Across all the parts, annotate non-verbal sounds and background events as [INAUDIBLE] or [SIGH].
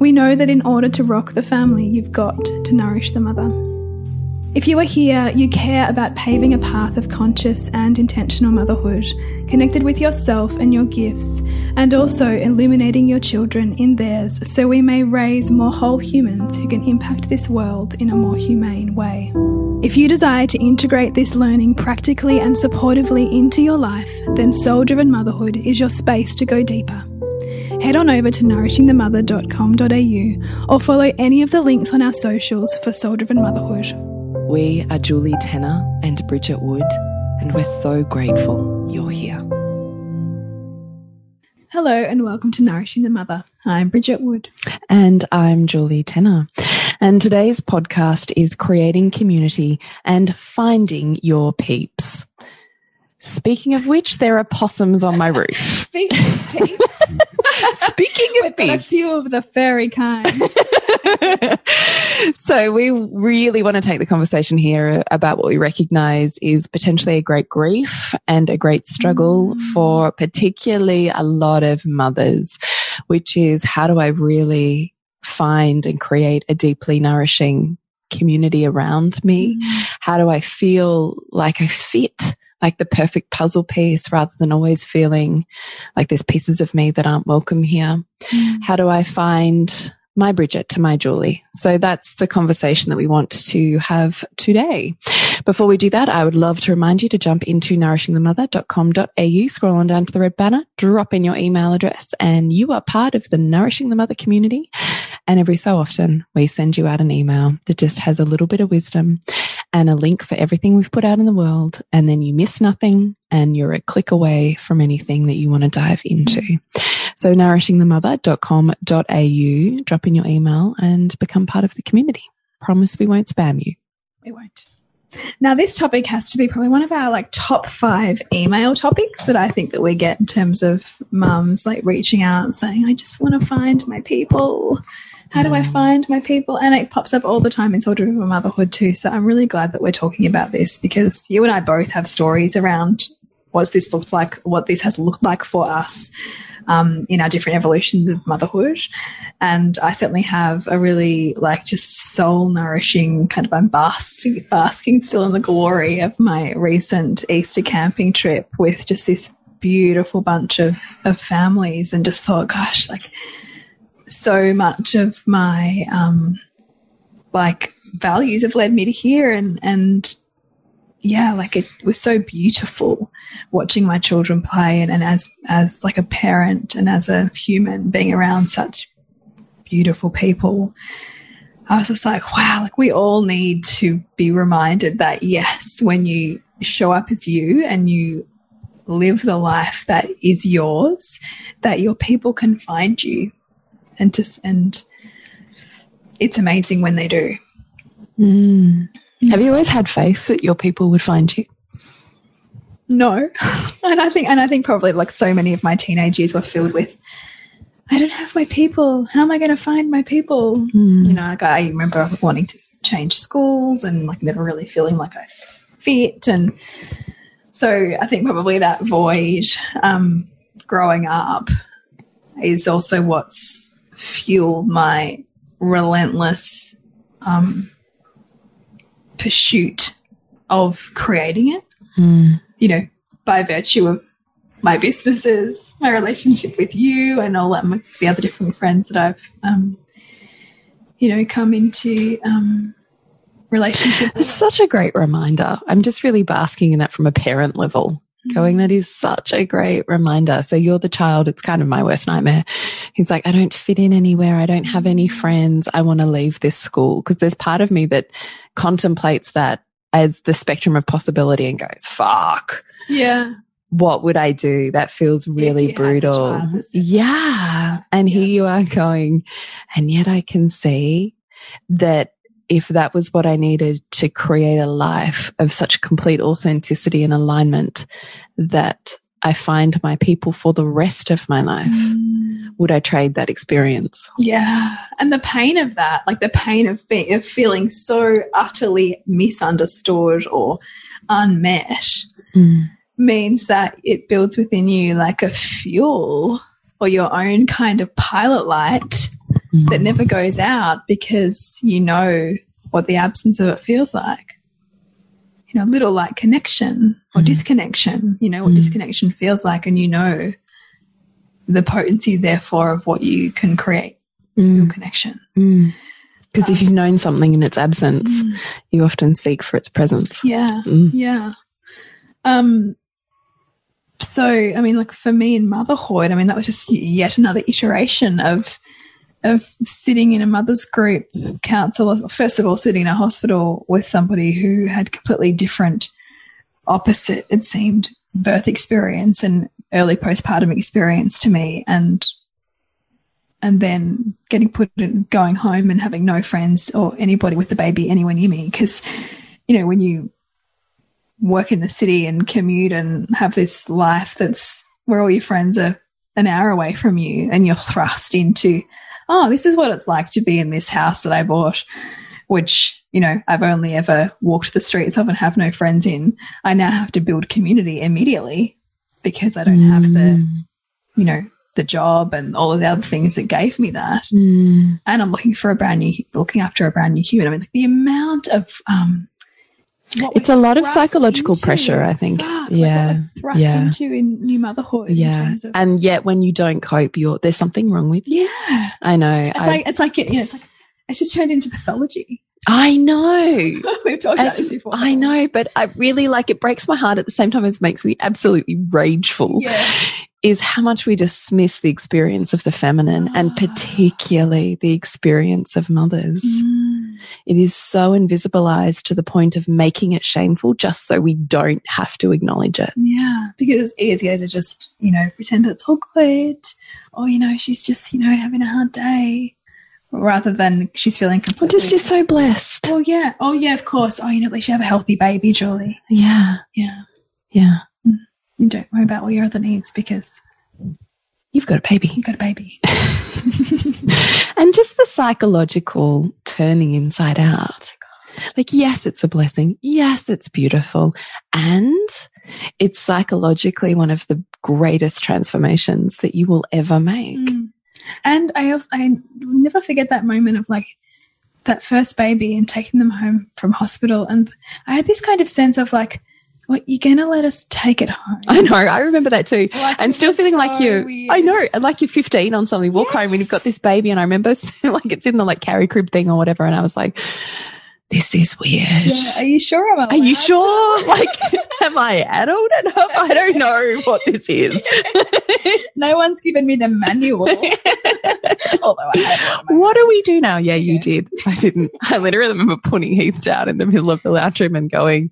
We know that in order to rock the family, you've got to nourish the mother. If you are here, you care about paving a path of conscious and intentional motherhood, connected with yourself and your gifts, and also illuminating your children in theirs so we may raise more whole humans who can impact this world in a more humane way. If you desire to integrate this learning practically and supportively into your life, then Soul Driven Motherhood is your space to go deeper head on over to nourishingthemother.com.au or follow any of the links on our socials for Soul Driven Motherhood. We are Julie Tenner and Bridget Wood, and we're so grateful you're here. Hello, and welcome to Nourishing the Mother. I'm Bridget Wood. And I'm Julie Tenner. And today's podcast is creating community and finding your peeps. Speaking of which, there are possums on my roof. [LAUGHS] Speaking of peeps. [LAUGHS] [LAUGHS] Speaking of a few of the fairy kind. [LAUGHS] so we really want to take the conversation here about what we recognize is potentially a great grief and a great struggle Mm. for particularly a lot of mothers, which is how do I really find and create a deeply nourishing community around me? How do I feel like I fit? Like the perfect puzzle piece rather than always feeling like there's pieces of me that aren't welcome here Mm. how do I find my Bridget to my Julie? So that's the conversation that we want to have today. Before we do that, I would love to remind you to jump into nourishingthemother.com.au, scroll on down to the red banner, drop in your email address, and you are part of the Nourishing the Mother community. And every so often, we send you out an email that just has a little bit of wisdom and a link for everything we've put out in the world. And then you miss nothing and you're a click away from anything that you want to dive into. So nourishingthemother.com.au, drop in your email and become part of the community. Promise we won't spam you. We won't. Now, this topic has to be probably one of our like top five email topics that I think that we get in terms of mums like reaching out and saying, "I just want to find my people. How do I find my people?" And it pops up all the time in Soul Driven Motherhood too. So I'm really glad that we're talking about this because you and I both have stories around what's this looked like, what this has looked like for us um, in our different evolutions of motherhood. And I certainly have a really like just soul nourishing kind of I'm basking, basking still in the glory of my recent Easter camping trip with just this beautiful bunch of, of families and just thought, gosh, like so much of my um, like values have led me to here and and yeah, like it was so beautiful watching my children play and, and as as like a parent and as a human being around such beautiful people. I was just like, wow, like we all need to be reminded that yes, when you show up as you and you live the life that is yours, that your people can find you and to and it's amazing when they do. Have you always had faith that your people would find you? No. [LAUGHS] and I think and I think probably like so many of my teenage years were filled with I don't have my people. How am I going to find my people? You know, like I remember wanting to change schools and like never really feeling like I fit and so I think probably that void um, growing up is also what's fueled my relentless um, pursuit of creating it you know, by virtue of my businesses, my relationship with you, and all that, my, the other different friends that I've, um, you know, come into um, relationship It's such a great reminder. I'm just really basking in that from a parent level. Going, mm. that is such a great reminder. So you're the child. It's kind of my worst nightmare. He's like, I don't fit in anywhere. I don't have any mm. friends. I want to leave this school because there's part of me that contemplates that as the spectrum of possibility and goes, fuck, Yeah. what would I do? That feels really you had the brutal. child that's different. Yeah. And here you are going, and yet I can see that if that was what I needed to create a life of such complete authenticity and alignment that I find my people for the rest of my life, mm. would I trade that experience? Yeah. And the pain of that, like the pain of being, of feeling so utterly misunderstood or unmet mm. means that it builds within you like a fuel or your own kind of pilot light mm. that never goes out because you know what the absence of it feels like. You know, a little like connection or mm. disconnection, you know what mm. disconnection feels like, and you know the potency, therefore, of what you can create through mm. connection. Because um, if you've known something in its absence, mm. you often seek for its presence. Yeah. Mm. Yeah. Um, so, I mean, like for me in motherhood, I mean, that was just yet another iteration of of sitting in a mother's group counsel, first of all, sitting in a hospital with somebody who had completely different, opposite, it seemed, birth experience and early postpartum experience to me. And and then getting put in, going home and having no friends or anybody with the baby anywhere near me. Because, you know, when you work in the city and commute and have this life that's where all your friends are an hour away from you and you're thrust into oh, this is what it's like to be in this house that I bought, which, you know, I've only ever walked the streets of and have no friends in. I now have to build community immediately because I don't mm. have the, mm. you know, the job and all of the other things that gave me that. Mm. And I'm looking for a brand new, looking after a brand new human. I mean, like the amount of, um, it's a lot of psychological into. pressure, I think. Fuck, yeah. Thrust yeah. into in new motherhood. Yeah. Of, and yet when you don't cope, you're there's something wrong with you. Yeah. I know. It's I, like it's like you know, it's like it's just turned into pathology. I know. [LAUGHS] We've talked about this before. I know, but I really like it breaks my heart at the same time as makes me absolutely rageful. Yeah is how much we dismiss the experience of the feminine and ah. particularly the experience of mothers. Mm. It is so invisibilized to the point of making it shameful just so we don't have to acknowledge it. Yeah, because it's easier to just, you know, pretend it's all good or, you know, she's just, you know, having a hard day rather than she's feeling completely. just just so blessed. Oh yeah. Oh yeah. Of course. Oh, you know, at least you have a healthy baby, Julie. Yeah. Yeah. Yeah. Mm. You don't worry about all your other needs because you've got a baby. You've got a baby. [LAUGHS] [LAUGHS] and just the psychological turning inside out. Like, yes, it's a blessing. Yes, it's beautiful. And it's psychologically one of the greatest transformations that you will ever make. Mm. And I also, I never forget that moment of like, that first baby and taking them home from hospital. And I had this kind of sense of like, what you're gonna let us take it home? I know. I remember that too, like, and still feeling so like you. Weird. I know, like you're 15 on something. Walk yes. home and you've got this baby, and I remember [LAUGHS] like it's in the like carry crib thing or whatever, and I was like. This is weird. Yeah, are you sure? I'm are you sure? [LAUGHS] like, am I adult enough? I don't know what this is. [LAUGHS] no one's given me the manual. Although I What do we do now? Yeah, you yeah. did. I didn't. I literally remember putting Heath down in the middle of the lounge room and going,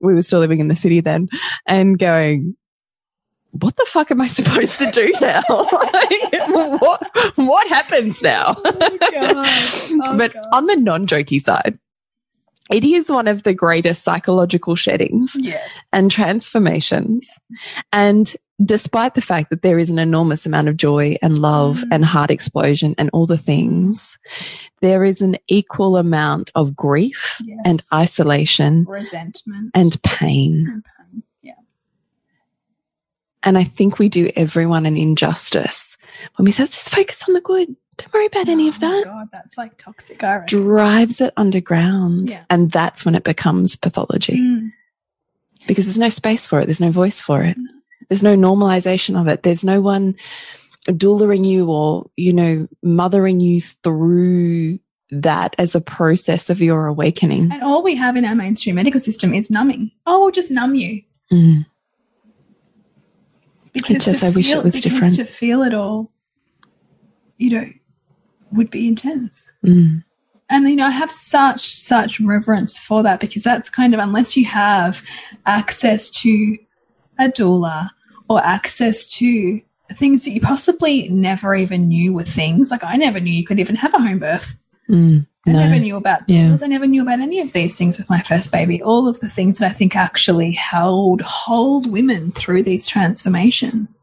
we were still living in the city then and going, what the fuck am I [LAUGHS] supposed to do now? [LAUGHS] like, what what happens now? Oh, [LAUGHS] oh, but God. on the non-jokey side, it is one of the greatest psychological sheddings yes. and transformations. And despite the fact that there is an enormous amount of joy and love mm. and heart explosion and all the things, there is an equal amount of grief yes. and isolation, resentment, and pain. and pain. Yeah. And I think we do everyone an injustice when we say, let's just focus on the good. Don't worry about oh any of oh that. God, that's like toxic. Drives it underground. Yeah. And that's when it becomes pathology. Mm. Because there's no space for it. There's no voice for it. There's no normalization of it. There's no one doulaing you or, you know, mothering you through that as a process of your awakening. And all we have in our mainstream medical system is numbing. Oh, we'll just numb you. Mm. Because just, I wish it was different. To feel it all, you know, would be intense. Mm. And you know, I have such such reverence for that because that's kind of unless you have access to a doula or access to things that you possibly never even knew were things. Like I never knew you could even have a home birth. Mm. I No. never knew about Yeah. I never knew about any of these things with my first baby. All of the things that I think actually held hold women through these transformations.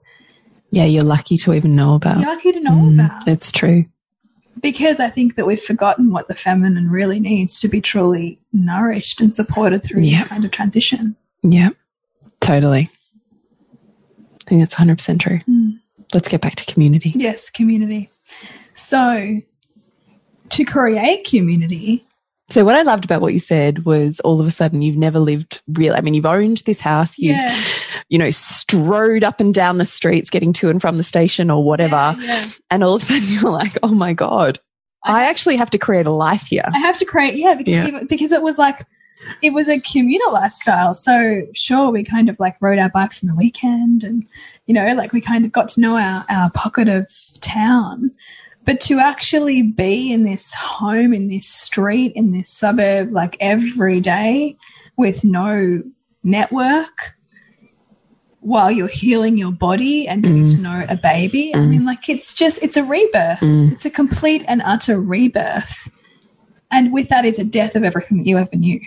Yeah, you're lucky to even know about. You're lucky to know Mm, about. It's true. because I think that we've forgotten what the feminine really needs to be truly nourished and supported through Yeah. this kind of transition. Yeah, totally. I think that's 100% true. Mm. Let's get back to community. Yes, community. So, to create community, So, what I loved about what you said was all of a sudden you've never lived real. I mean, you've owned this house, you've, yeah, you know, strode up and down the streets getting to and from the station or whatever. yeah, yeah. And all of a sudden [LAUGHS] you're like, oh my God, I actually have to create a life here. I have to create, yeah, because even- because it was like it was a communal lifestyle. So sure, we kind of like rode our bikes in the weekend, and you know, like we kind of got to know our our pocket of town. But to actually be in this home, in this street, in this suburb, like every day with no network while you're healing your body and getting Mm. to know a baby. I Mm. mean, like it's just, it's a rebirth. Mm. It's a complete and utter rebirth. And with that is a death of everything that you ever knew.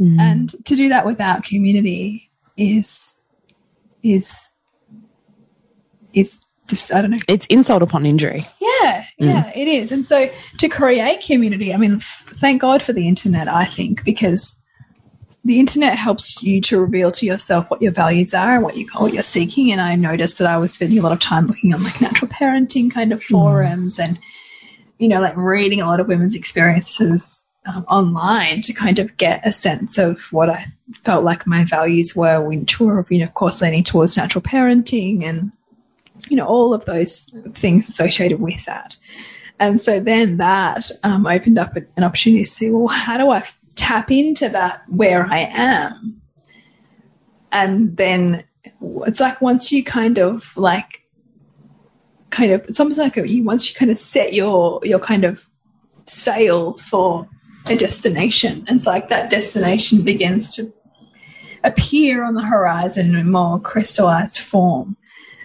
Mm. And to do that without community is, is, is just, I don't know. it's insult upon injury. Yeah, yeah, it is. And so to create community, I mean, f- thank God for the internet, I think, because the internet helps you to reveal to yourself what your values are and what you what you're seeking. And I noticed that I was spending a lot of time looking on like natural parenting kind of forums and you know like reading a lot of women's experiences um, online to kind of get a sense of what I felt like my values were, which were you know of course leaning towards natural parenting and you know all of those things associated with that. And so then that um, opened up an opportunity to see, well, how do I tap into that where I am? And then it's like once you kind of like, kind of, it's almost like you once you kind of set your your kind of sail for a destination, and it's like that destination begins to appear on the horizon in more crystallized form.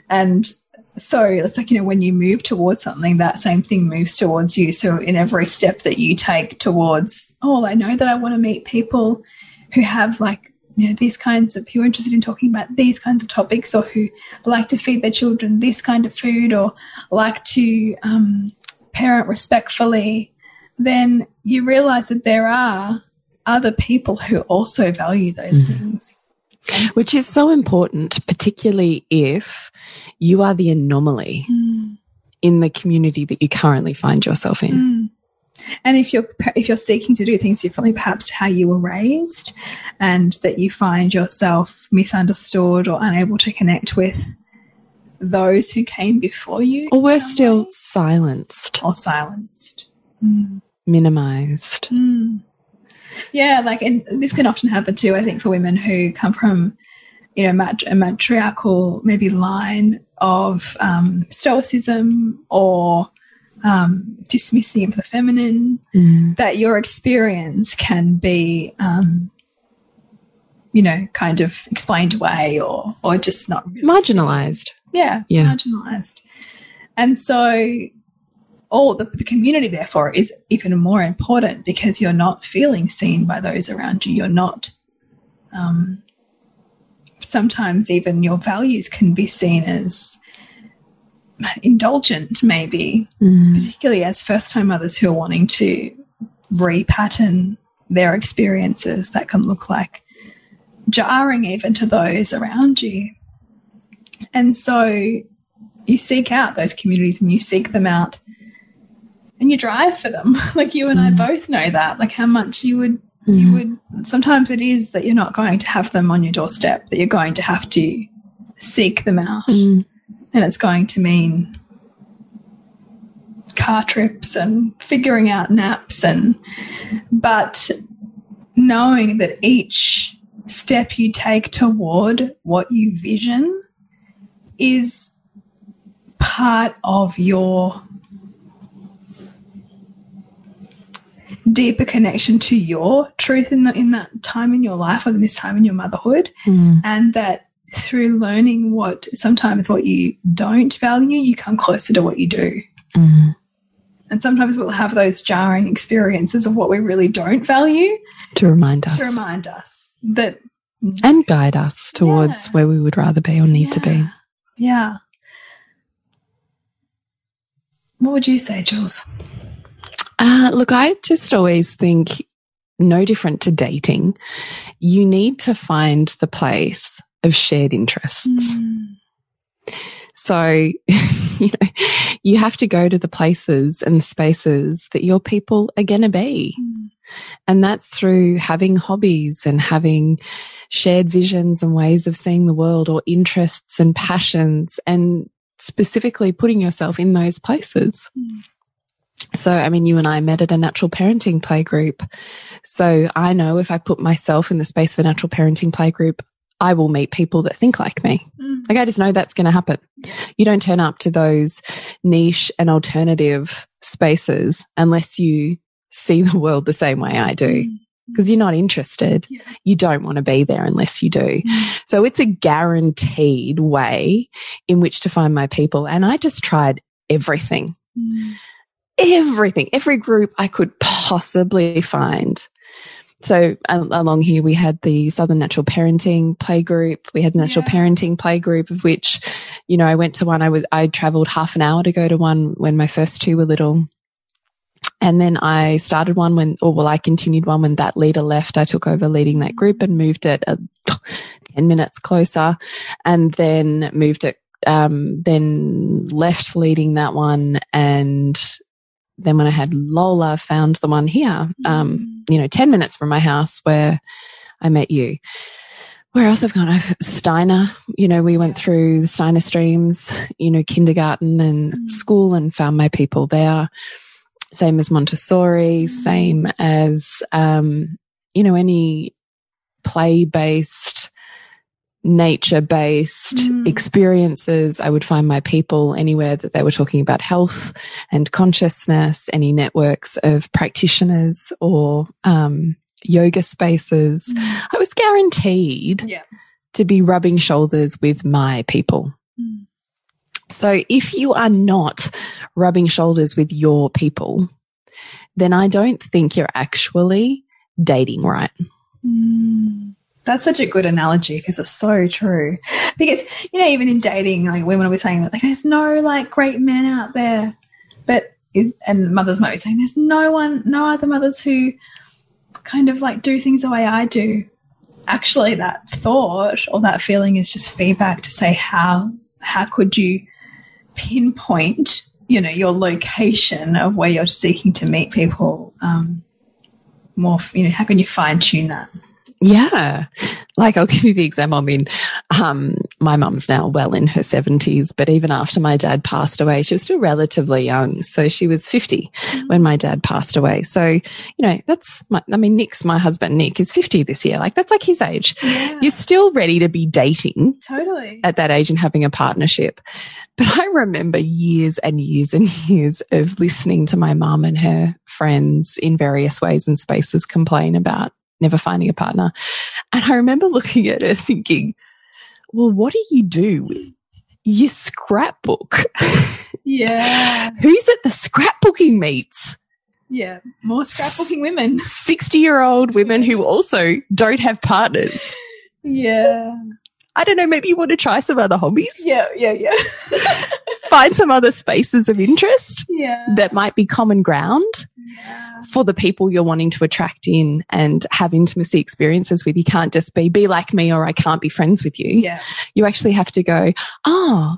And so it's like, you know, when you move towards something, that same thing moves towards you. So in every step that you take towards, oh, I know that I want to meet people who have like, you know, these kinds of, who are interested in talking about these kinds of topics or who like to feed their children this kind of food or like to um, parent respectfully, then you realize that there are other people who also value those things. Which is so important, particularly if you are the anomaly in the community that you currently find yourself in. Mm. And if you're if you're seeking to do things differently, perhaps how you were raised, and that you find yourself misunderstood or unable to connect with those who came before you, Or we're still silenced, or silenced. Mm. Minimized. Mm. Yeah, like, and this can often happen too. I think for women who come from, you know, mat a matriarchal maybe line of um, stoicism or um, dismissing of the feminine, Mm. that your experience can be, um, you know, kind of explained away or or just not really Marginalized. yeah, Yeah. marginalized. And so, all the, the community, therefore, is even more important because you're not feeling seen by those around you. You're not. Um, sometimes even your values can be seen as indulgent, maybe, Mm. particularly as first-time mothers who are wanting to repattern their experiences. That can look like jarring even to those around you. And so you seek out those communities and you seek them out and you drive for them. [LAUGHS] like you and I both know that, like how much you would, you would, sometimes it is that you're not going to have them on your doorstep, that you're going to have to seek them out. Mm. And it's going to mean car trips and figuring out naps and, but knowing that each step you take toward what you vision is part of your deeper connection to your truth in the in that time in your life or in this time in your motherhood Mm. and that through learning what sometimes what you don't value you come closer to what you do Mm. And sometimes we'll have those jarring experiences of what we really don't value to remind us, to remind us that, and guide us towards Yeah. where we would rather be or need to be. Yeah. yeah. What would you say, Jules? Uh, look, I just always think no different to dating. You need to find the place of shared interests. Mm. So, [LAUGHS] you know, you have to go to the places and spaces that your people are going to be. Mm. And that's through having hobbies and having shared visions and ways of seeing the world or interests and passions and specifically putting yourself in those places. Mm. So, I mean, you and I met at a natural parenting play group. So I know if I put myself in the space of a natural parenting play group, I will meet people that think like me. Mm. Like I just know that's going to happen. You don't turn up to those niche and alternative spaces unless you see the world the same way I do. Mm. Because you're not interested. Yeah. You don't want to be there unless you do. Mm. So it's a guaranteed way in which to find my people. And I just tried everything, Mm. Everything, every group I could possibly find. So um, along here, we had the Southern Natural Parenting Play Group. We had the Natural Yeah. Parenting Play Group, of which, you know, I went to one. I was I traveled half an hour to go to one when my first two were little, and then I started one when, or well, I continued one when that leader left. I took over leading that group and moved it uh, [LAUGHS] ten minutes closer, and then moved it. Um, then left leading that one and then when I had Lola, found the one here, um, you know, 10 minutes from my house where I met you. Where else I've gone? I've Steiner, you know, we went through the Steiner streams, you know, kindergarten and Mm. school and found my people there. Same as Montessori, same as, um, you know, any play based, nature based Mm. experiences. I would find my people anywhere that they were talking about health and consciousness, any networks of practitioners or um, yoga spaces. Mm. I was guaranteed Yeah. to be rubbing shoulders with my people. Mm. So if you are not rubbing shoulders with your people, then I don't think you're actually dating right. Mm. That's such a good analogy because it's so true. Because you know, even in dating, like women will be saying that like there's no like great men out there, but is and mothers might be saying there's no one, no other mothers who kind of like do things the way I do. Actually, that thought or that feeling is just feedback to say how how could you pinpoint you know your location of where you're seeking to meet people um, more you know how can you fine tune that Yeah. Like I'll give you the example. I mean, um, my mum's now well in her seventies, but even after my dad passed away, she was still relatively young. So she was 50 when my dad passed away. So, you know, that's my, I mean, Nick's my husband, Nick is 50 this year. Like that's like his age. Yeah. You're still ready to be dating Totally. at that age and having a partnership. But I remember years and years and years of listening to my mum and her friends in various ways and spaces complain about never finding a partner. And I remember looking at her thinking, well, what do you do? with your scrapbook. Yeah. [LAUGHS] Who's at the scrapbooking meets? Yeah. More scrapbooking women. 60 year old women who also don't have partners. Yeah. I don't know, maybe you want to try some other hobbies, Yeah. Yeah. Yeah. [LAUGHS] find some other spaces of interest yeah. that might be common ground yeah. for the people you're wanting to attract in and have intimacy experiences with. You can't just be, be like me or I can't be friends with you. Yeah. You actually have to go, oh,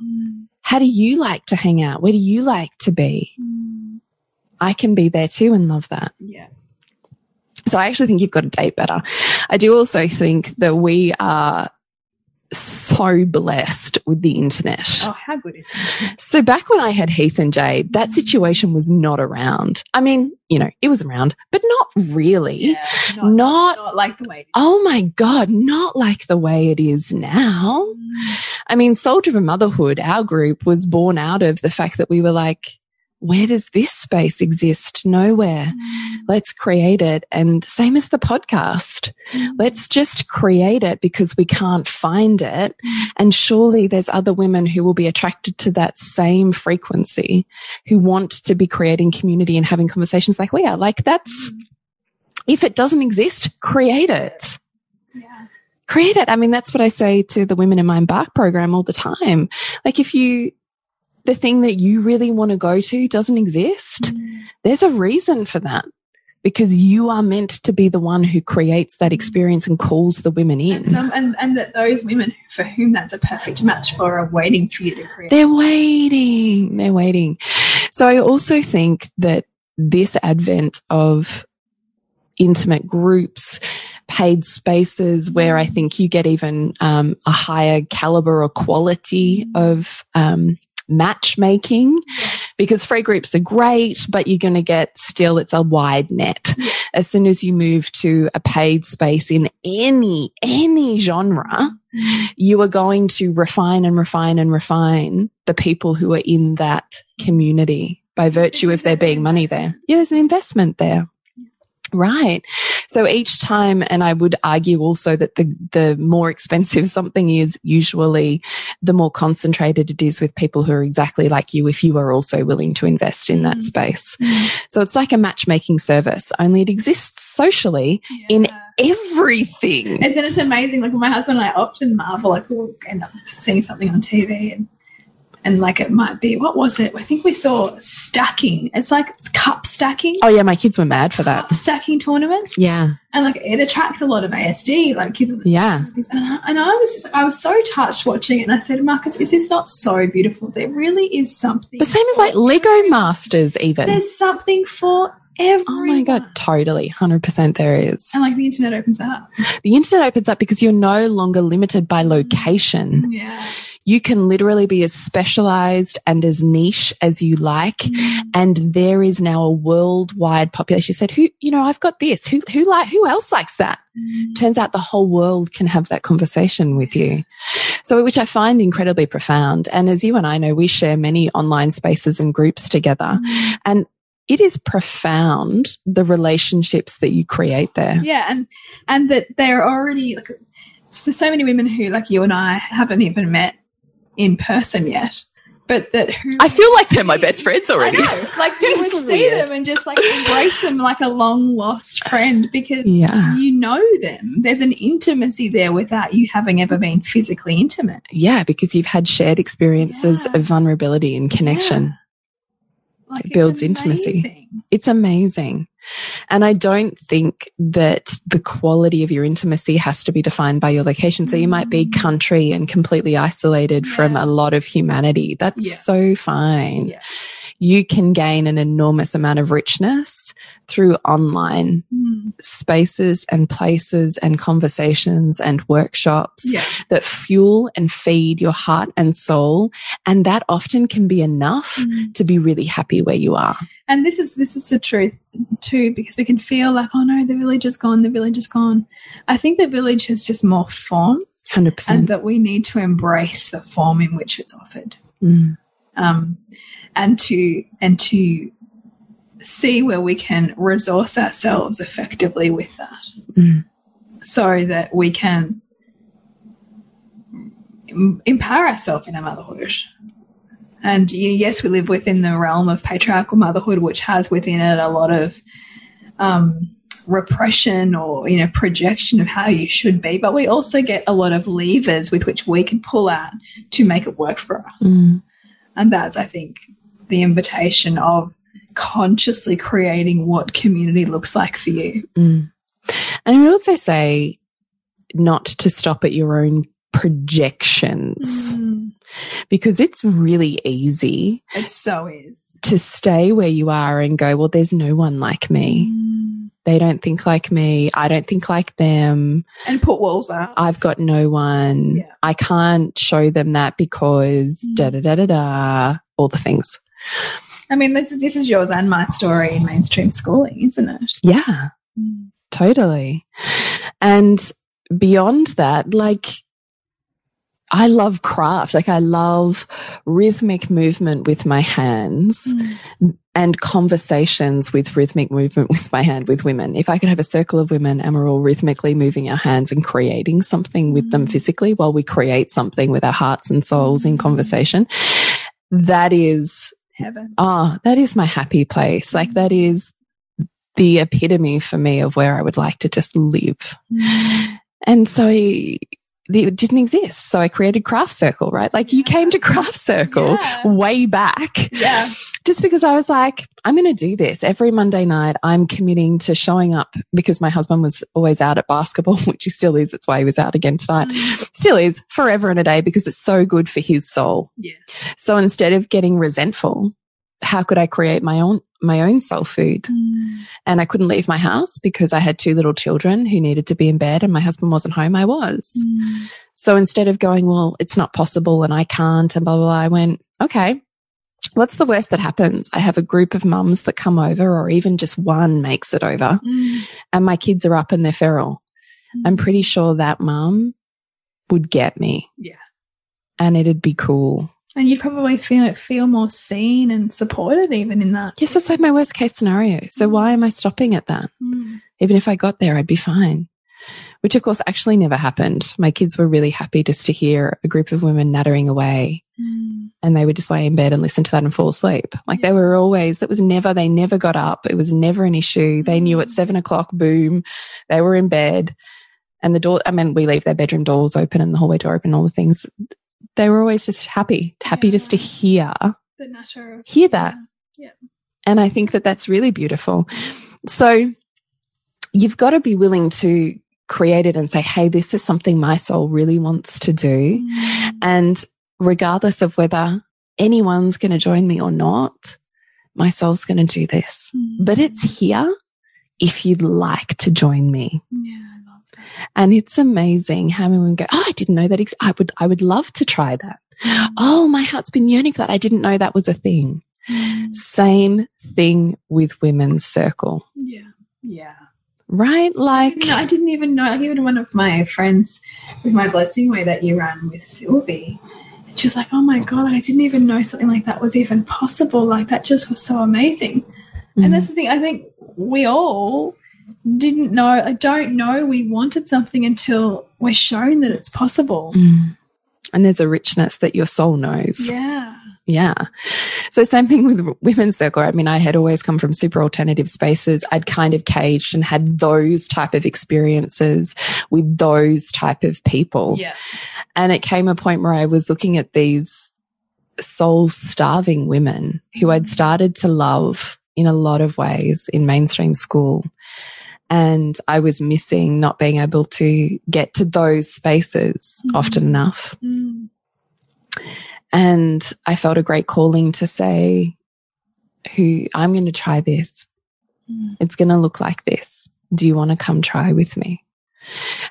how do you like to hang out? Where do you like to be? Mm. I can be there too and love that. Yeah. So I actually think you've got to date better. I do also think that we are so blessed with the internet. Oh, how good is it? So back when I had Heath and Jade, that situation was not around. I mean, you know, it was around, but not really. Yeah. Not, Not, not like the way. oh my God, not like the way it is now. Mm. I mean, Soul Driven Motherhood, our group was born out of the fact that we were like, where does this space exist? Nowhere. Mm. Let's create it. And same as the podcast. Mm. Let's just create it because we can't find it. Mm. And surely there's other women who will be attracted to that same frequency who want to be creating community and having conversations like we are. Like that's, if it doesn't exist, create it. Yeah. Create it. I mean, that's what I say to the women in my embark program all the time. Like if you, the thing that you really want to go to doesn't exist, mm. there's a reason for that because you are meant to be the one who creates that experience and calls the women in. And, some, and, and, that those women for whom that's a perfect match for are waiting for you to create. They're waiting. They're waiting. So I also think that this advent of intimate groups, paid spaces where I think you get even um, a higher caliber or quality of um, matchmaking because free groups are great, but you're going to get still, it's a wide net. As soon as you move to a paid space in any, any genre, mm-hmm. you are going to refine and refine and refine the people who are in that community by virtue of there being money there. Yeah, there's an investment there. Right. So each time, and I would argue also that the, the more expensive [LAUGHS] something is, usually the more concentrated it is with people who are exactly like you if you are also willing to invest in that mm. space. Mm. So it's like a matchmaking service, only it exists socially yeah. in everything. And then it's amazing. Like my husband and I often marvel, like we'll end up seeing something on TV and and like it might be what was it? I think we saw stacking. It's like it's cup stacking. Oh yeah, my kids were mad for that. Cup stacking tournaments. Yeah, and like it attracts a lot of ASD like kids. Yeah, and I, and I was just I was so touched watching it, and I said, Marcus, is this not so beautiful? There really is something. The same as like Lego Masters, even there's something for Everyone. Oh my God, totally. 100% there is. And like the internet opens up. The internet opens up because you're no longer limited by location. Yeah you can literally be as specialized and as niche as you like. Mm. And there is now a worldwide population. You said, who, you know, I've got this. Who, who like, who else likes that? Mm. Turns out the whole world can have that conversation with you. So, which I find incredibly profound. And as you and I know, we share many online spaces and groups together. Mm. And it is profound the relationships that you create there. Yeah, and and that they're already like there's so many women who like you and I haven't even met in person yet. But that I feel like they're my best friends already. Like you [LAUGHS] would see weird. them and just like embrace them like a long lost friend because yeah. you know them. There's an intimacy there without you having ever been physically intimate. Yeah, because you've had shared experiences yeah. of vulnerability and connection. Yeah. Like it builds intimacy. It's amazing. And I don't think that the quality of your intimacy has to be defined by your location. So you might be mm. country and completely isolated yeah. from a lot of humanity. That's yeah. so fine. Yeah you can gain an enormous amount of richness through online mm. spaces and places and conversations and workshops yeah. that fuel and feed your heart and soul. And that often can be enough mm. to be really happy where you are. And this is this is the truth too, because we can feel like, oh no, the village is gone, the village is gone. I think the village has just more form. 100%. And that we need to embrace the form in which it's offered. Mm. Um, and to and to see where we can resource ourselves effectively with that mm. so that we can empower ourselves in our motherhood and yes we live within the realm of patriarchal motherhood which has within it a lot of um, repression or you know projection of how you should be but we also get a lot of levers with which we can pull out to make it work for us mm. And that's i think the invitation of consciously creating what community looks like for you. Mm. And I would also say not to stop at your own projections mm. because it's really easy. It so is. To stay where you are and go, well, there's no one like me. Mm. They don't think like me. I don't think like them. And put walls up. I've got no one. Yeah. I can't show them that because mm. da da da da da, all the things. I mean, this, this is yours and my story in mainstream schooling, isn't it? Yeah, totally. And beyond that, like, I love craft. Like I love rhythmic movement with my hands mm. And conversations with rhythmic movement with my hand with women. If I could have a circle of women and we're all rhythmically moving our hands and creating something with mm. them physically while we create something with our hearts and souls in mm. conversation, that is heaven. Ah, oh, that is my happy place. Like that is the epitome for me of where I would like to just live. Mm. And so it didn't exist. So I created Craft Circle, right? Like you came to Craft Circle yeah. way back. Yeah. Just because I was like, I'm going to do this every Monday night. I'm committing to showing up because my husband was always out at basketball, [LAUGHS] which he still is. It's why he was out again tonight. Mm. Still is forever and a day because it's so good for his soul. Yeah. So instead of getting resentful, how could I create my own my own soul food? Mm. And I couldn't leave my house because I had two little children who needed to be in bed and my husband wasn't home. I was. Mm. So instead of going, well, it's not possible and I can't and blah, blah, blah, I went, okay, what's the worst that happens? I have a group of mums that come over or even just one makes it over mm. and my kids are up and they're feral. I'm mm. pretty sure that mum would get me. Yeah. And it'd be cool. And you'd probably feel feel more seen and supported even in that. Yes, that's like my worst case scenario. So mm. why am I stopping at that? Mm. Even if I got there, I'd be fine. Which of course actually never happened. My kids were really happy just to hear a group of women nattering away. Mm. And they would just lay in bed and listen to that and fall asleep. Like yeah. they were always, that was never, they never got up. It was never an issue. They knew at mm. seven o'clock, boom, they were in bed and the door, I mean, we leave their bedroom doors open and the hallway door open, all the things they were always just happy, happy yeah. just to hear, the nature hear that. Yeah. And I think that that's really beautiful. So you've got to be willing to create it and say, Hey, this is something my soul really wants to do. Mm. And regardless of whether anyone's going to join me or not, my soul's going to do this, mm. but it's here if you'd like to join me. Yeah. I love that. And it's amazing how many women go, Oh, I didn't know that. I would, I would love to try that. Mm. Oh, my heart's been yearning for that. I didn't know that was a thing. Mm. Same thing with women's circle. Yeah. Yeah. Right? Like, I didn't, I didn't even know, like, even one of my friends with my blessing way that you ran with Sylvie, she was like, Oh my God, I didn't even know something like that was even possible. Like, that just was so amazing. Mm. And that's the thing, I think we all didn't know, I don't know we wanted something until we're shown that it's possible. Mm. And there's a richness that your soul knows. Yeah. Yeah. So same thing with women's circle. I mean, I had always come from super alternative spaces. I'd kind of caged and had those type of experiences with those type of people. Yeah. And it came a point where I was looking at these soul starving women who I'd started to love in a lot of ways in mainstream school. And I was missing not being able to get to those spaces mm. often enough. Mm. And I felt a great calling to say, who I'm going to try this. Mm. It's going to look like this. Do you want to come try with me?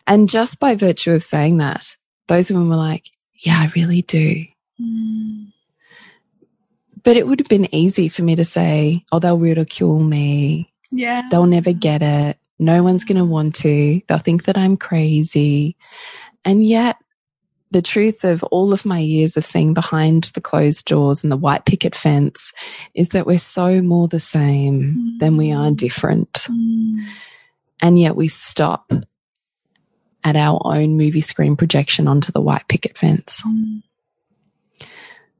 And just by virtue of saying that, those women were like, yeah, I really do. Mm. But it would have been easy for me to say, oh, they'll ridicule me. Yeah. They'll never get it. No one's going to want to. They'll think that I'm crazy. And yet, the truth of all of my years of seeing behind the closed doors and the white picket fence is that we're so more the same mm. than we are different. Mm. And yet we stop at our own movie screen projection onto the white picket fence. Mm.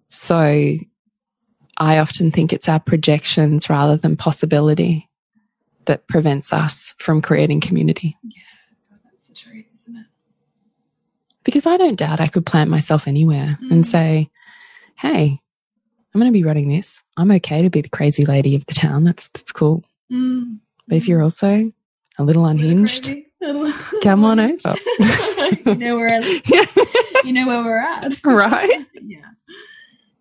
So I often think it's our projections rather than possibility that prevents us from creating community. Yeah, that's the truth, isn't it? Because I don't doubt I could plant myself anywhere mm. and say, hey, I'm going to be running this. I'm okay to be the crazy lady of the town. That's that's cool. Mm. But if you're also a little unhinged, [LAUGHS] come on over. [LAUGHS] you know where [LAUGHS] you know where we're at, right? yeah.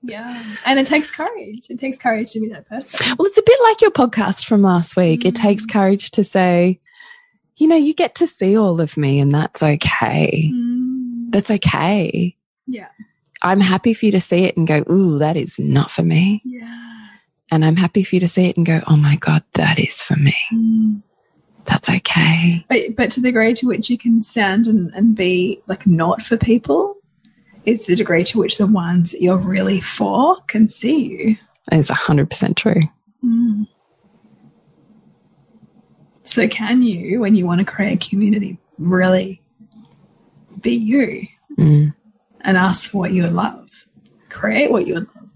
Yeah. And it takes courage. It takes courage to be that person. Well, it's a bit like your podcast from last week. Mm. It takes mm. courage to say, you know, you get to see all of me and that's okay. Mm. That's okay. Yeah. I'm happy for you to see it and go, ooh, that is not for me. Yeah. And I'm happy for you to see it and go, oh my God, that is for me. Mm. That's okay. But, but to the degree to which you can stand and, and be like not for people, is the degree to which the ones that you're really for can see you. It's 100% true. Mm. So, can you, when you want to create a community, really be you Mm. and ask for what you would love? Create what you would love.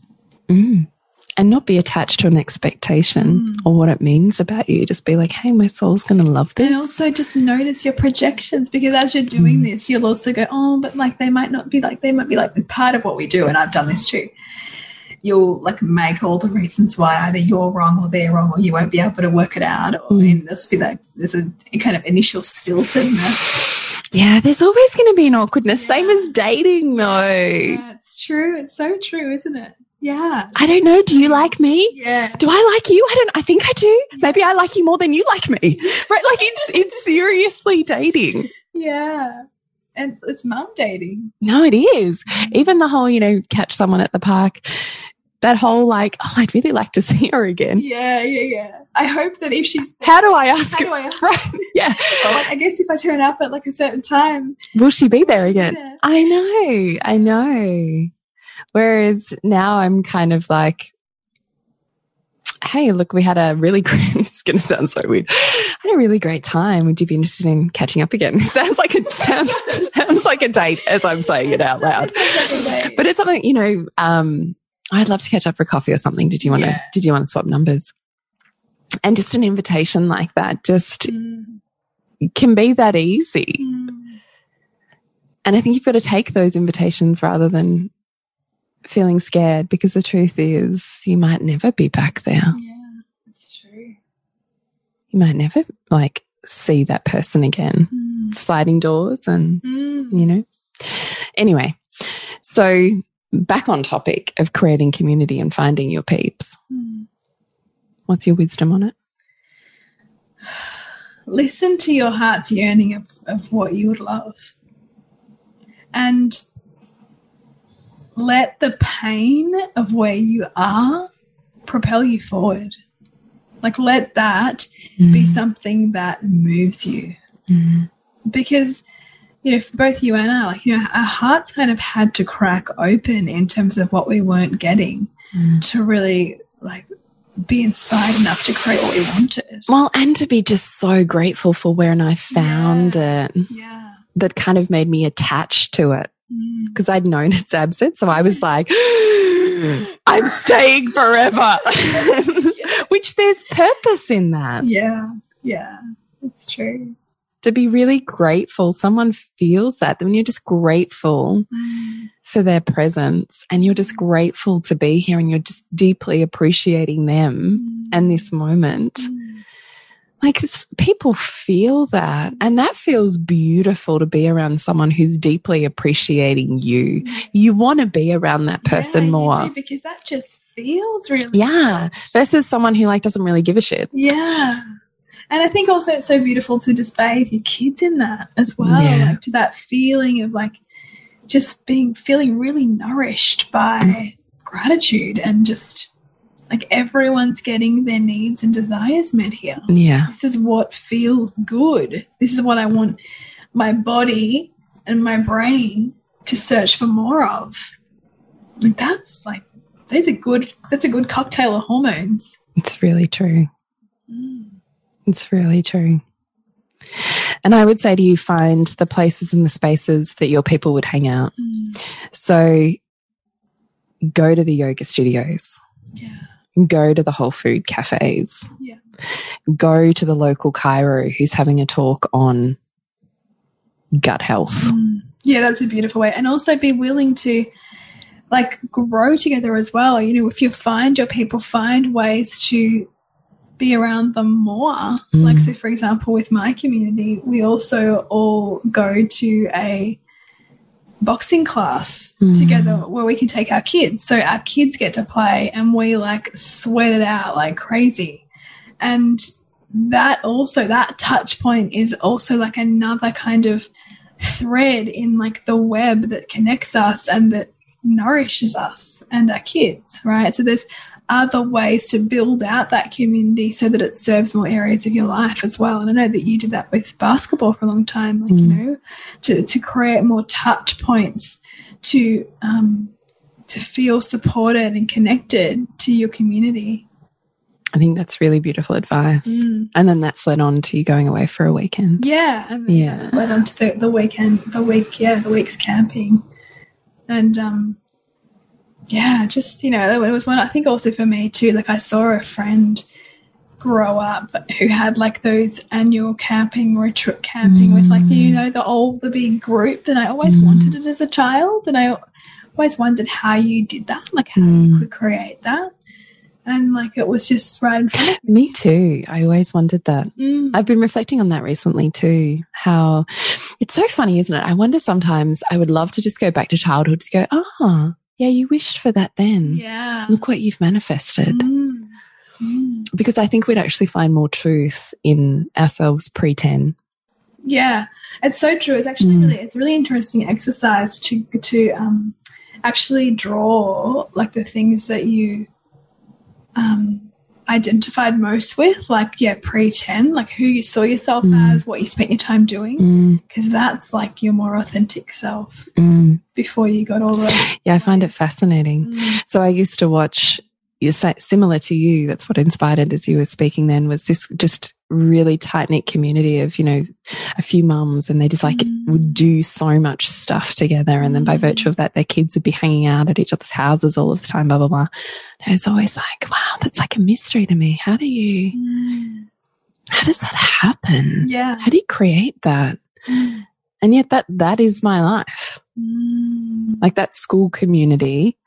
Mm. And not be attached to an expectation Mm. or what it means about you. Just be like, hey, my soul's going to love this. And also just notice your projections because as you're doing Mm. this, you'll also go, oh, but like they might not be like, they might be like part of what we do. And I've done this too. You'll like make all the reasons why either you're wrong or they're wrong or you won't be able to work it out. Or Mm. and there's be like, there's a kind of initial stiltedness. Yeah, there's always going to be an awkwardness. Same as dating, though. Yeah, it's true. It's so true, isn't it? Yeah. I don't know. Do you like me? Yeah. Do I like you? I don't. I think I do. Maybe I like you more than you like me. [LAUGHS] Right? Like it's it's seriously dating. Yeah. And it's, it's mum dating. No, it is. Even the whole, you know, catch someone at the park. That whole like, oh, I'd really like to [LAUGHS] see her again. Yeah, yeah, yeah. I hope that if she's How do I ask how her? do I [LAUGHS] Right. Yeah. [LAUGHS] Well, like, I guess if I turn up at like a certain time, Will she be there again? Yeah. I know. I know. Whereas now I'm kind of like, hey, look, we had a really great, it's going to sound so weird. I had a really great time. Would you be interested in catching up again? sounds like it sounds, sounds like a date as I'm saying it out loud. But it's something, you know, um, I'd love to catch up for coffee or something. Did you want to, Yeah. did you want to swap numbers? And just an invitation like that just Mm, can be that easy. mm. And I think you've got to take those invitations rather than feeling scared because the truth is you might never be back there. yeah, it's true. You might never like see that person again. Mm. Sliding doors and, Mm. you know. Anyway, so back on topic of creating community and finding your peeps. Mm. What's your wisdom on it? [SIGHS] Listen to your heart's yearning of, of what you would love. And let the pain of where you are propel you forward. Like, let that be something that moves you. Mm. because you know for both you and I like you know our hearts kind of had to crack open in terms of what we weren't getting Mm. to really like be inspired enough to create what we wanted Well, and to be just so grateful for where and I found it, yeah that kind of made me attached to it. Mm. because I'd known its absence. So I was like, [GASPS] I'm staying forever, [LAUGHS] which there's purpose in that. yeah yeah it's true To be really grateful, someone feels that when you're just grateful Mm. for their presence and you're just grateful to be here and you're just deeply appreciating them and this moment. Mm. Like it's, people feel that, and that feels beautiful to be around someone who's deeply appreciating you. You want to be around that person Yeah, more. do, because that just feels really Yeah. good. Versus someone who like doesn't really give a shit. Yeah. And I think also it's so beautiful to just bathe your kids in that as well. Yeah. Like to that feeling of like just being feeling really nourished by Mm. gratitude and just like everyone's getting their needs and desires met here. Yeah. This is what feels good. This is what I want my body and my brain to search for more of. Like that's like those are good that's a good cocktail of hormones. It's really true. It's really true. And I would say to you, find the places and the spaces that your people would hang out. Mm. So go to the yoga studios, Yeah. go to the whole food cafes, Yeah. go to the local chiro who's having a talk on gut health. Mm. Yeah, that's a beautiful way. And also be willing to like grow together as well. You know, if you find your people, find ways to be around them more. Mm. Like, so for example, with my community, we also all go to a boxing class Mm. together where we can take our kids. So our kids get to play and we like sweat it out like crazy. And that also, that touch point is also like another kind of thread in like the web that connects us and that nourishes us and our kids, right? So there's other ways to build out that community so that it serves more areas of your life as well. And I know that you did that with basketball for a long time, like, you Mm. know, to, to create more touch points to um, to feel supported and connected to your community. I think that's really beautiful advice. Mm. And then that's led on to you going away for a weekend. Yeah, and then Yeah. led on to the, the weekend, the week, yeah, the week's camping, and um, yeah, just you know, it was one. I think also for me too. Like I saw a friend grow up who had like those annual camping retreat camping with like you know the all the big group, and I always Mm. wanted it as a child, and I always wondered how you did that, like how you Mm. could create that, and like it was just right in front of me. Me too. I always wondered that. Mm. I've been reflecting on that recently too. How it's so funny, isn't it? I wonder sometimes I would love to just go back to childhood to go, oh, yeah, you wished for that then. Yeah. Look what you've manifested. Mm. Mm. Because I think we'd actually find more truth in ourselves pre 10. Yeah, it's so true. It's actually Mm. really it's a really interesting exercise to to um, actually draw like the things that you um, identified most with, like yeah, pre ten, like who you saw yourself Mm. as, what you spent your time doing, Mm, because that's like your more authentic self mm. before you got all the. Yeah, I find it fascinating. Mm. So I used to watch similar to you. That's what inspired it as you were speaking. Then was this just really tight knit community of you know a few mums, and they just like Mm. would do so much stuff together. And then by Mm. virtue of that, their kids would be hanging out at each other's houses all of the time. Blah blah blah. And was always like, wow, that's like a mystery to me. How do you? Mm. How does that happen? Yeah. How do you create that? Mm. And yet that that is my life. Mm. Like that school community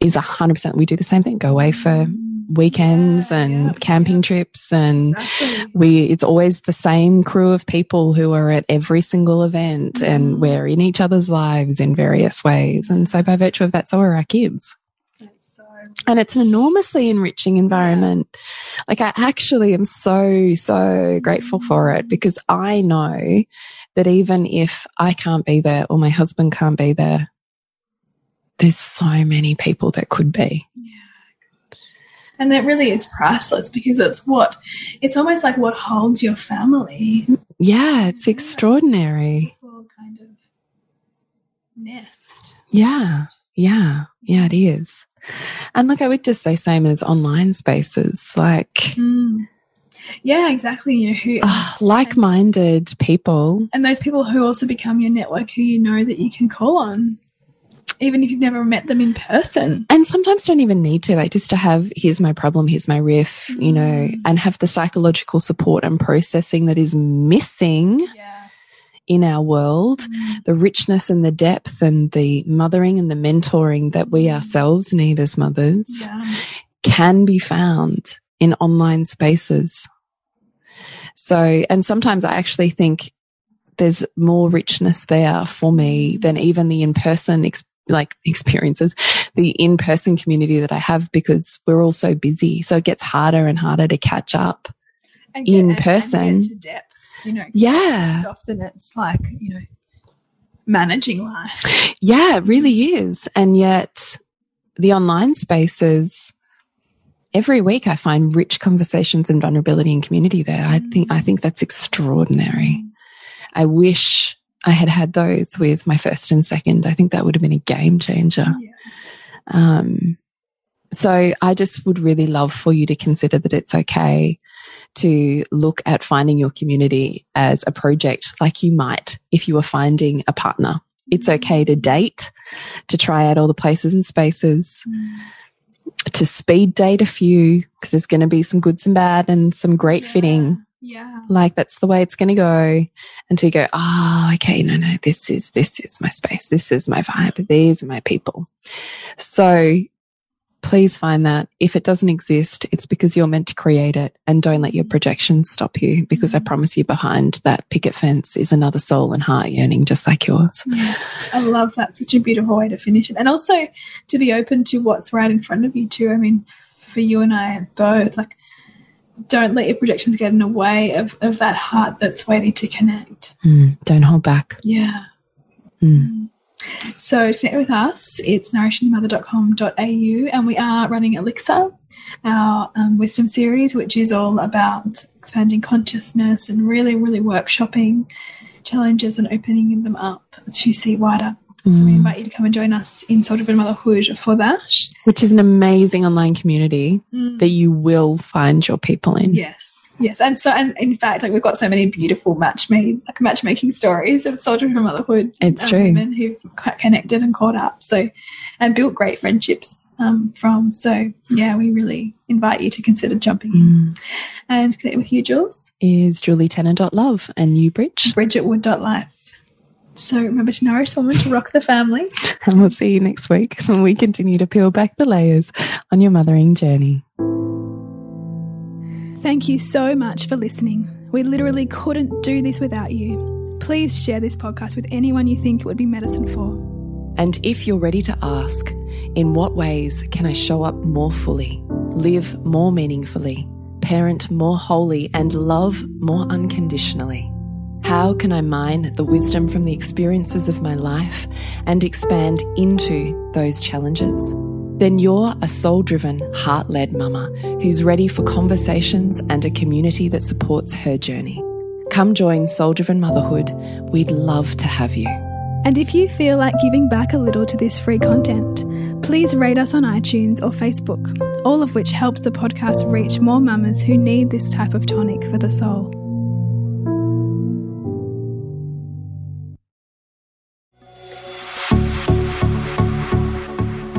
is a hundred percent. We do the same thing. Go away for weekends Yeah, and yeah, camping trips and Exactly. we it's always the same crew of people who are at every single event Mm. and we're in each other's lives in various ways and so by virtue of that so are our kids so and it's an enormously enriching environment like i actually am so so grateful for it because i know that even if i can't be there or my husband can't be there there's so many people that could be Yeah. And that really is priceless because it's what it's almost like what holds your family. yeah it's extraordinary Little kind of nest. Yeah. Yeah, yeah, it is. And look, I would just say same as online spaces, like Mm. Yeah, exactly. You know who ah, like-minded people. and those people who also become your network who you know that you can call on. Even if you've never met them in person. And sometimes don't even need to, like just to have, here's my problem, here's my riff, you know, Mm. and have the psychological support and processing that is missing Yeah. in our world, mm. the richness and the depth and the mothering and the mentoring that we mm. ourselves need as mothers. Yeah. can be found in online spaces. So, and sometimes I actually think there's more richness there for me than mm. even the in person ex like experiences, the in person community that I have because we're all so busy. So it gets harder and harder to catch up. And In and- and person. get to depth. You know. Yeah. It's often it's like, you know, managing life. Yeah, it really is. And yet the online spaces, every week I find rich conversations and vulnerability and community there. I think, I mm. think that's extraordinary. I wish I had had those with my first and second. I think that would have been a game changer. Yeah. Um, so I just would really love for you to consider that it's okay to look at finding your community as a project like you might if you were finding a partner. It's okay to date, to try out all the places and spaces, to speed date a few because there's going to be some goods and bad and some great Yeah. fitting Yeah. like that's the way it's going to go and to go oh okay no no this is this is my space this is my vibe these are my people so please find that if it doesn't exist it's because you're meant to create it and don't let your mm-hmm. projections stop you because i mm-hmm. promise you behind that picket fence is another soul and heart yearning just like yours Yes, I love that. Such a beautiful way to finish it. And also to be open to what's right in front of you, too. I mean, for you and I both, like, don't let your projections get in the way of, of that heart that's waiting to connect. Mm, don't hold back Yeah. Mm. So to connect with us, it's nourishingmother.com.au and we are running Elixir, our um, wisdom series, which is all about expanding consciousness and really, really workshopping challenges and opening them up to see wider. So we invite you to come and join us in Soul Driven Motherhood for that. Which is an amazing online community Mm. that you will find your people in. Yes. Yes, and so and in fact, like we've got so many beautiful matchmaking like matchmaking stories of Soul Driven Motherhood. It's um, true. Women who've quite connected and caught up. So, and built great friendships um, from. So, yeah, we really invite you to consider jumping in Mm. and connect with you, Jules. Is julietanner.love and you, Bridge. Bridgetwood.life. So remember to nourish woman to rock the family. [LAUGHS] And we'll see you next week when we continue to peel back the layers on your mothering journey. Thank you so much for listening. We literally couldn't do this without you. Please share this podcast with anyone you think it would be medicine for. And if you're ready to ask, in what ways can I show up more fully, live more meaningfully, parent more wholly, and love more unconditionally? How can I mine the wisdom from the experiences of my life and expand into those challenges? Then you're a soul driven, heart led mama who's ready for conversations and a community that supports her journey. Come join Soul Driven Motherhood. We'd love to have you. And if you feel like giving back a little to this free content, please rate us on iTunes or Facebook, all of which helps the podcast reach more mamas who need this type of tonic for the soul.